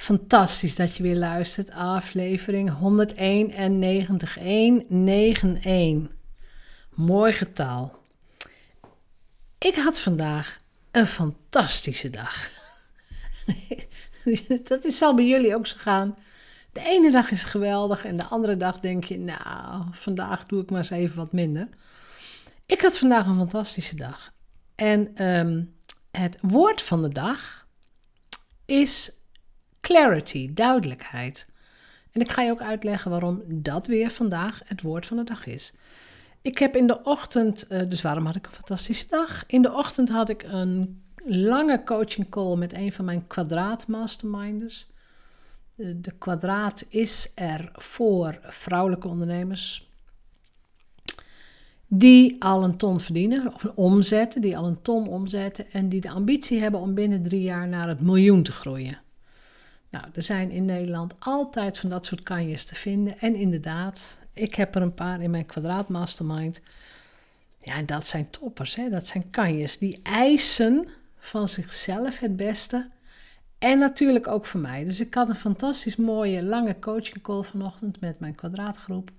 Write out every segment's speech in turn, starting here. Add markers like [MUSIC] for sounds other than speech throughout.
Fantastisch dat je weer luistert. Aflevering 191. 191. Mooi getal. Ik had vandaag een fantastische dag. [LAUGHS] dat is, zal bij jullie ook zo gaan. De ene dag is geweldig en de andere dag denk je, nou, vandaag doe ik maar eens even wat minder. Ik had vandaag een fantastische dag. En ehm, het woord van de dag is clarity, duidelijkheid. En ik ga je ook uitleggen waarom dat weer vandaag het woord van de dag is. Ik heb in de ochtend, eh, dus waarom had ik een fantastische dag? In de ochtend had ik een lange coaching call met een van mijn kwadraat masterminders. De kwadraat is er voor vrouwelijke ondernemers die al een ton verdienen, of omzetten, die al een ton omzetten en die de ambitie hebben om binnen drie jaar naar het miljoen te groeien. Nou, er zijn in Nederland altijd van dat soort kanjes te vinden. En inderdaad, ik heb er een paar in mijn kwadraat mastermind. Ja, en dat zijn toppers, hè? dat zijn kanjes die eisen van zichzelf het beste. En natuurlijk ook voor mij. Dus ik had een fantastisch mooie lange coaching call vanochtend met mijn kwadraatgroep.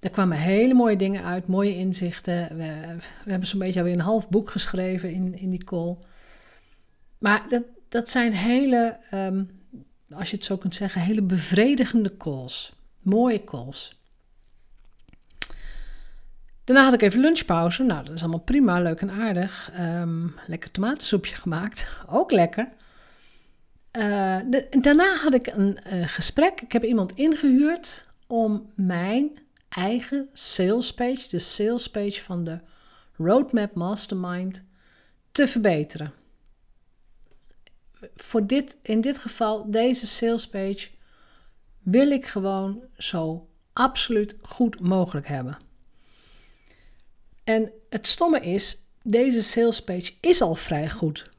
Er kwamen hele mooie dingen uit, mooie inzichten. We, we hebben zo'n beetje alweer een half boek geschreven in, in die call. Maar dat, dat zijn hele ehm, als je het zo kunt zeggen, hele bevredigende calls. Mooie calls. Daarna had ik even lunchpauze. Nou, dat is allemaal prima, leuk en aardig. Um, lekker tomatensoepje gemaakt. Ook lekker. Uh, daarna had ik een uh, gesprek. Ik heb iemand ingehuurd om mijn eigen sales page, de sales page van de Roadmap Mastermind, te verbeteren voor dit, in dit geval, deze sales page, wil ik gewoon zo absoluut goed mogelijk hebben. En het stomme is, deze sales page is al vrij goed.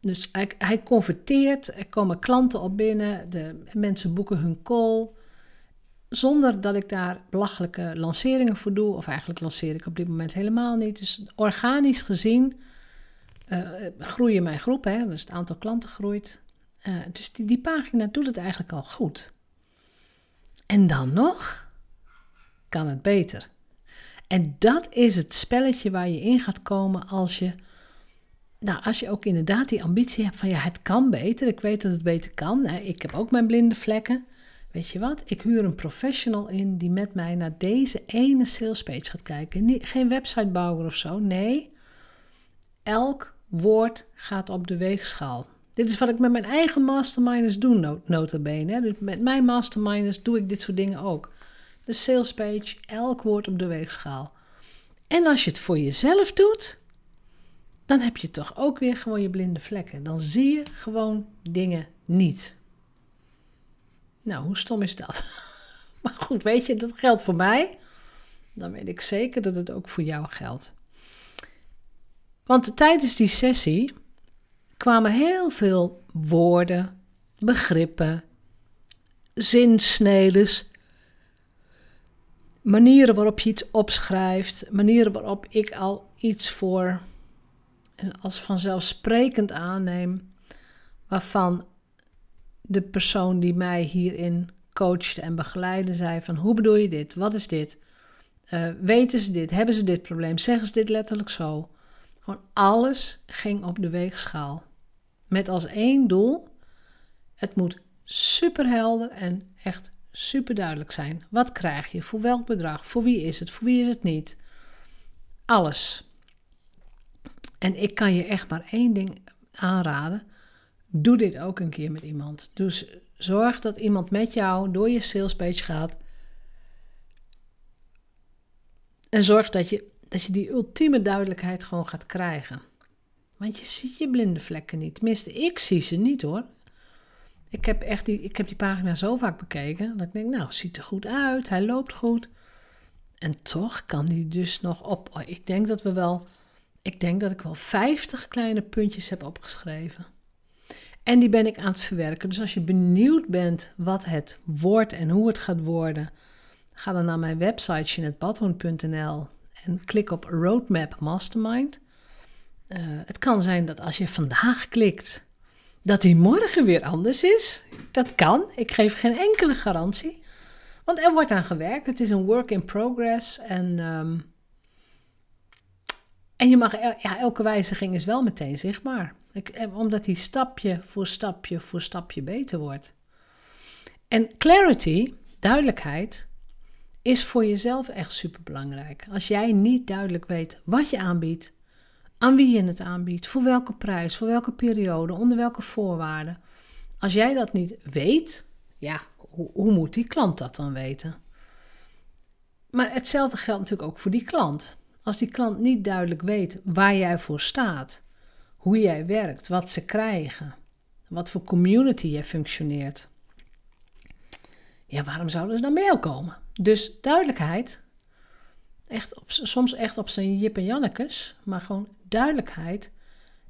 Dus hij, hij converteert, er komen klanten op binnen, de mensen boeken hun call. Zonder dat ik daar belachelijke lanceringen voor doe. Of eigenlijk lanceer ik op dit moment helemaal niet. Dus organisch gezien uh, groeien mijn groep, hè, dus het aantal klanten groeit. Uh, dus die, die pagina doet het eigenlijk al goed. En dan nog kan het beter. En dat is het spelletje waar je in gaat komen als je, nou, als je ook inderdaad die ambitie hebt van ja, het kan beter. Ik weet dat het beter kan. Ik heb ook mijn blinde vlekken. Weet je wat? Ik huur een professional in die met mij naar deze ene salespage gaat kijken. geen websitebouwer of zo. Nee, elk woord gaat op de weegschaal. Dit is wat ik met mijn eigen masterminders doe, nota bene. Dus met mijn masterminders doe ik dit soort dingen ook. De sales page, elk woord op de weegschaal. En als je het voor jezelf doet, dan heb je toch ook weer gewoon je blinde vlekken. Dan zie je gewoon dingen niet. Nou, hoe stom is dat? [LAUGHS] Maar goed, weet je, dat geldt voor mij. Dan weet ik zeker dat het ook voor jou geldt. Want tijdens die sessie kwamen heel veel woorden, begrippen, zinsnedes, manieren waarop je iets opschrijft, manieren waarop ik al iets voor en als vanzelfsprekend aanneem, waarvan de persoon die mij hierin coachte en begeleidde zei van hoe bedoel je dit, wat is dit, uh, weten ze dit, hebben ze dit probleem, zeggen ze dit letterlijk zo. Gewoon alles ging op de weegschaal. Met als één doel: het moet superhelder en echt super duidelijk zijn. Wat krijg je? Voor welk bedrag? Voor wie is het? Voor wie is het niet? Alles. En ik kan je echt maar één ding aanraden. Doe dit ook een keer met iemand. Dus zorg dat iemand met jou door je salespage gaat. En zorg dat je dat je die ultieme duidelijkheid gewoon gaat krijgen. Want je ziet je blinde vlekken niet. Tenminste, ik zie ze niet hoor. Ik heb echt die, ik heb die pagina zo vaak bekeken. Dat ik denk, nou, ziet er goed uit. Hij loopt goed. En toch kan die dus nog op. Oh, ik denk dat we wel. Ik denk dat ik wel 50 kleine puntjes heb opgeschreven. En die ben ik aan het verwerken. Dus als je benieuwd bent wat het wordt en hoe het gaat worden, ga dan naar mijn website jeanettebadhoorn.nl en klik op Roadmap Mastermind. Uh, het kan zijn dat als je vandaag klikt, dat die morgen weer anders is. Dat kan. Ik geef geen enkele garantie. Want er wordt aan gewerkt. Het is een work in progress. En, ehm, en je mag, ja, elke wijziging is wel meteen zichtbaar. Ik, eh, omdat die stapje voor stapje voor stapje beter wordt. En clarity, duidelijkheid, is voor jezelf echt super belangrijk. Als jij niet duidelijk weet wat je aanbiedt, aan wie je het aanbiedt, voor welke prijs, voor welke periode, onder welke voorwaarden. Als jij dat niet weet, ja, hoe, hoe moet die klant dat dan weten? Maar hetzelfde geldt natuurlijk ook voor die klant. Als die klant niet duidelijk weet waar jij voor staat, hoe jij werkt, wat ze krijgen, wat voor community je functioneert. Ja, waarom zouden ze dan bij jou komen? Dus duidelijkheid, echt op, soms echt op zijn Jip en Jannekes, maar gewoon duidelijkheid,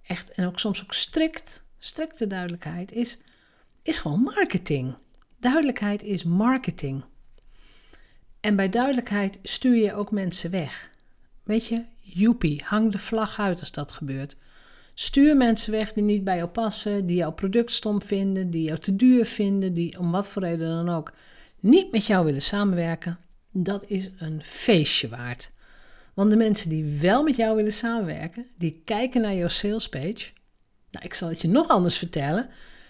echt en ook soms ook strikt, strikte duidelijkheid, is, is gewoon marketing. Duidelijkheid is marketing. En bij duidelijkheid stuur je ook mensen weg. Weet je, joepie, hang de vlag uit als dat gebeurt. Stuur mensen weg die niet bij jou passen, die jouw product stom vinden, die jou te duur vinden, die om wat voor reden dan ook niet met jou willen samenwerken. Dat is een feestje waard. Want de mensen die wel met jou willen samenwerken, die kijken naar jouw salespage. Nou, ik zal het je nog anders vertellen.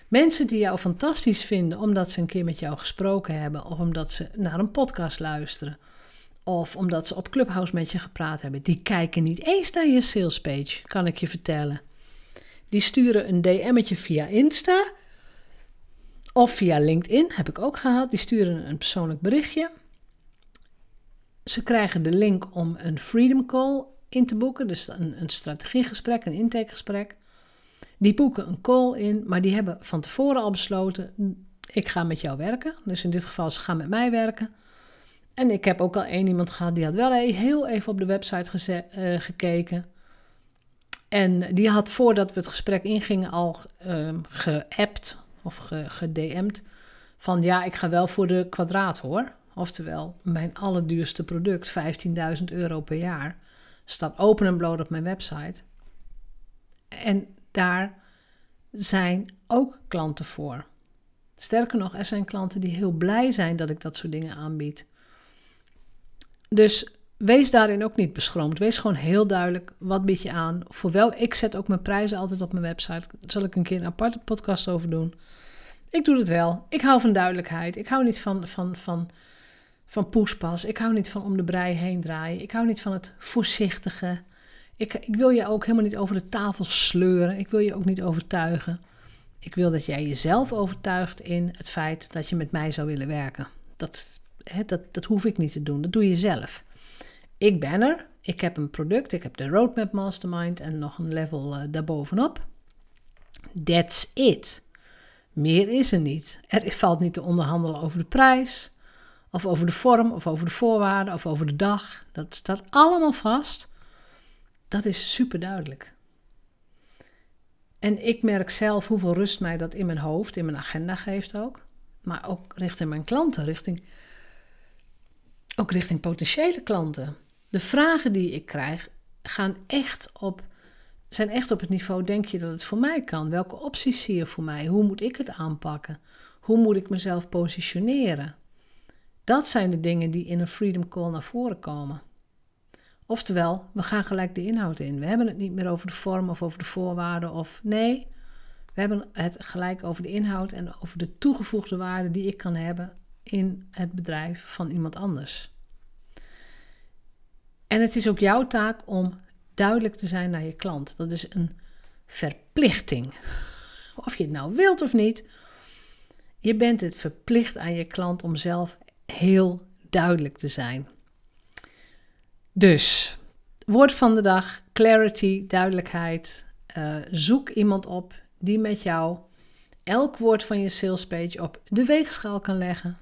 Mensen die jou fantastisch vinden omdat ze een keer met jou gesproken hebben, of omdat ze naar een podcast luisteren, of omdat ze op Clubhouse met je gepraat hebben, die kijken niet eens naar je salespage, kan ik je vertellen. Die sturen een DM'tje via Insta of via LinkedIn, heb ik ook gehad. Die sturen een persoonlijk berichtje. Ze krijgen de link om een Freedom Call in te boeken, dus een, een strategiegesprek, een intakegesprek. Die boeken een call in, maar die hebben van tevoren al besloten: ik ga met jou werken. Dus in dit geval, ze gaan met mij werken. En ik heb ook al één iemand gehad die had wel heel even op de website uh, gekeken. En die had voordat we het gesprek ingingen al uh, geappt of gedM'd van ja, ik ga wel voor de kwadraat hoor. Oftewel, mijn allerduurste product, 15.000 euro per jaar, staat open en bloot op mijn website. En daar zijn ook klanten voor. Sterker nog, er zijn klanten die heel blij zijn dat ik dat soort dingen aanbied. Dus wees daarin ook niet beschroomd. Wees gewoon heel duidelijk, wat bied je aan? Voor ik zet ook mijn prijzen altijd op mijn website. Daar zal ik een keer een aparte podcast over doen. Ik doe het wel. Ik hou van duidelijkheid. Ik hou niet van, van, van, van poespas. Ik hou niet van om de brei heen draaien. Ik hou niet van het voorzichtige. Ik, ik wil je ook helemaal niet over de tafel sleuren. Ik wil je ook niet overtuigen. Ik wil dat jij jezelf overtuigt in het feit dat je met mij zou willen werken. Dat, hè, dat, dat hoef ik niet te doen. Dat doe je zelf. Ik ben er. Ik heb een product. Ik heb de Roadmap Mastermind en nog een level uh, daarbovenop. That's it. Meer is er niet. Er valt niet te onderhandelen over de prijs, of over de vorm, of over de voorwaarden, of over de dag. Dat staat allemaal vast. Dat is super duidelijk. En ik merk zelf hoeveel rust mij dat in mijn hoofd, in mijn agenda geeft ook. Maar ook richting mijn klanten, richting, ook richting potentiële klanten. De vragen die ik krijg gaan echt op zijn echt op het niveau, denk je dat het voor mij kan? Welke opties zie je voor mij? Hoe moet ik het aanpakken? Hoe moet ik mezelf positioneren? Dat zijn de dingen die in een Freedom Call naar voren komen. Oftewel, we gaan gelijk de inhoud in. We hebben het niet meer over de vorm of over de voorwaarden of nee. We hebben het gelijk over de inhoud en over de toegevoegde waarde die ik kan hebben in het bedrijf van iemand anders. En het is ook jouw taak om duidelijk te zijn naar je klant. Dat is een verplichting. [LAUGHS] Of je het nou wilt of niet. Je bent het verplicht aan je klant om zelf heel duidelijk te zijn. Dus, woord van de dag: clarity, duidelijkheid. Uh, zoek iemand op die met jou elk woord van je salespage op de weegschaal kan leggen.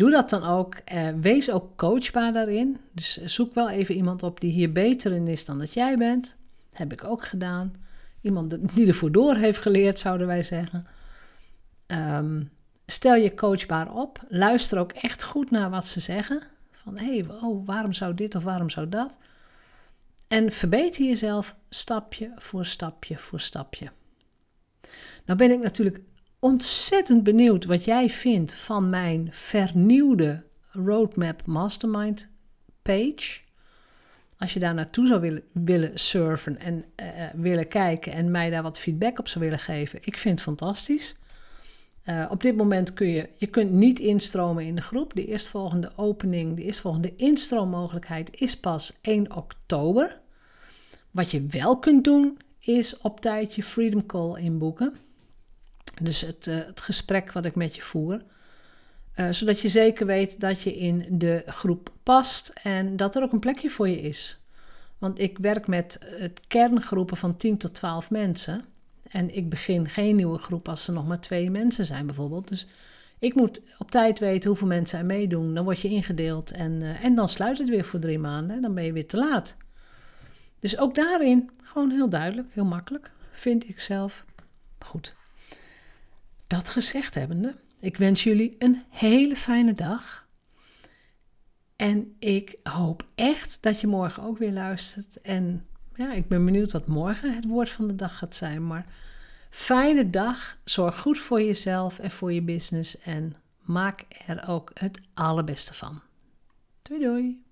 Doe dat dan ook. Eh, wees ook coachbaar daarin. Dus zoek wel even iemand op die hier beter in is dan dat jij bent. Heb ik ook gedaan. Iemand die ervoor door heeft geleerd, zouden wij zeggen. Ehm, stel je coachbaar op. Luister ook echt goed naar wat ze zeggen. Van hey, oh, waarom zou dit of waarom zou dat? En verbeter jezelf stapje voor stapje voor stapje. Nou ben ik natuurlijk ontzettend benieuwd wat jij vindt van mijn vernieuwde Roadmap Mastermind page. Als je daar naartoe zou willen, willen surfen en uh, willen kijken en mij daar wat feedback op zou willen geven, ik vind het fantastisch. Uh, op dit moment kun je, je kunt niet instromen in de groep. De eerstvolgende opening, de eerstvolgende instroommogelijkheid is pas 1 oktober. Wat je wel kunt doen, is op tijd je Freedom Call inboeken. Dus het, uh, het gesprek wat ik met je voer. Uh, zodat je zeker weet dat je in de groep past en dat er ook een plekje voor je is. Want ik werk met kerngroepen van 10 tot 12 mensen. En ik begin geen nieuwe groep als er nog maar twee mensen zijn, bijvoorbeeld. Dus ik moet op tijd weten hoeveel mensen er meedoen. Dan word je ingedeeld en, uh, en dan sluit het weer voor drie maanden. Dan ben je weer te laat. Dus ook daarin gewoon heel duidelijk, heel makkelijk, vind ik zelf. Goed. Dat gezegd hebbende, ik wens jullie een hele fijne dag. En ik hoop echt dat je morgen ook weer luistert. En ja, ik ben benieuwd wat morgen het woord van de dag gaat zijn. Maar fijne dag. Zorg goed voor jezelf en voor je business. En maak er ook het allerbeste van. Doei doei.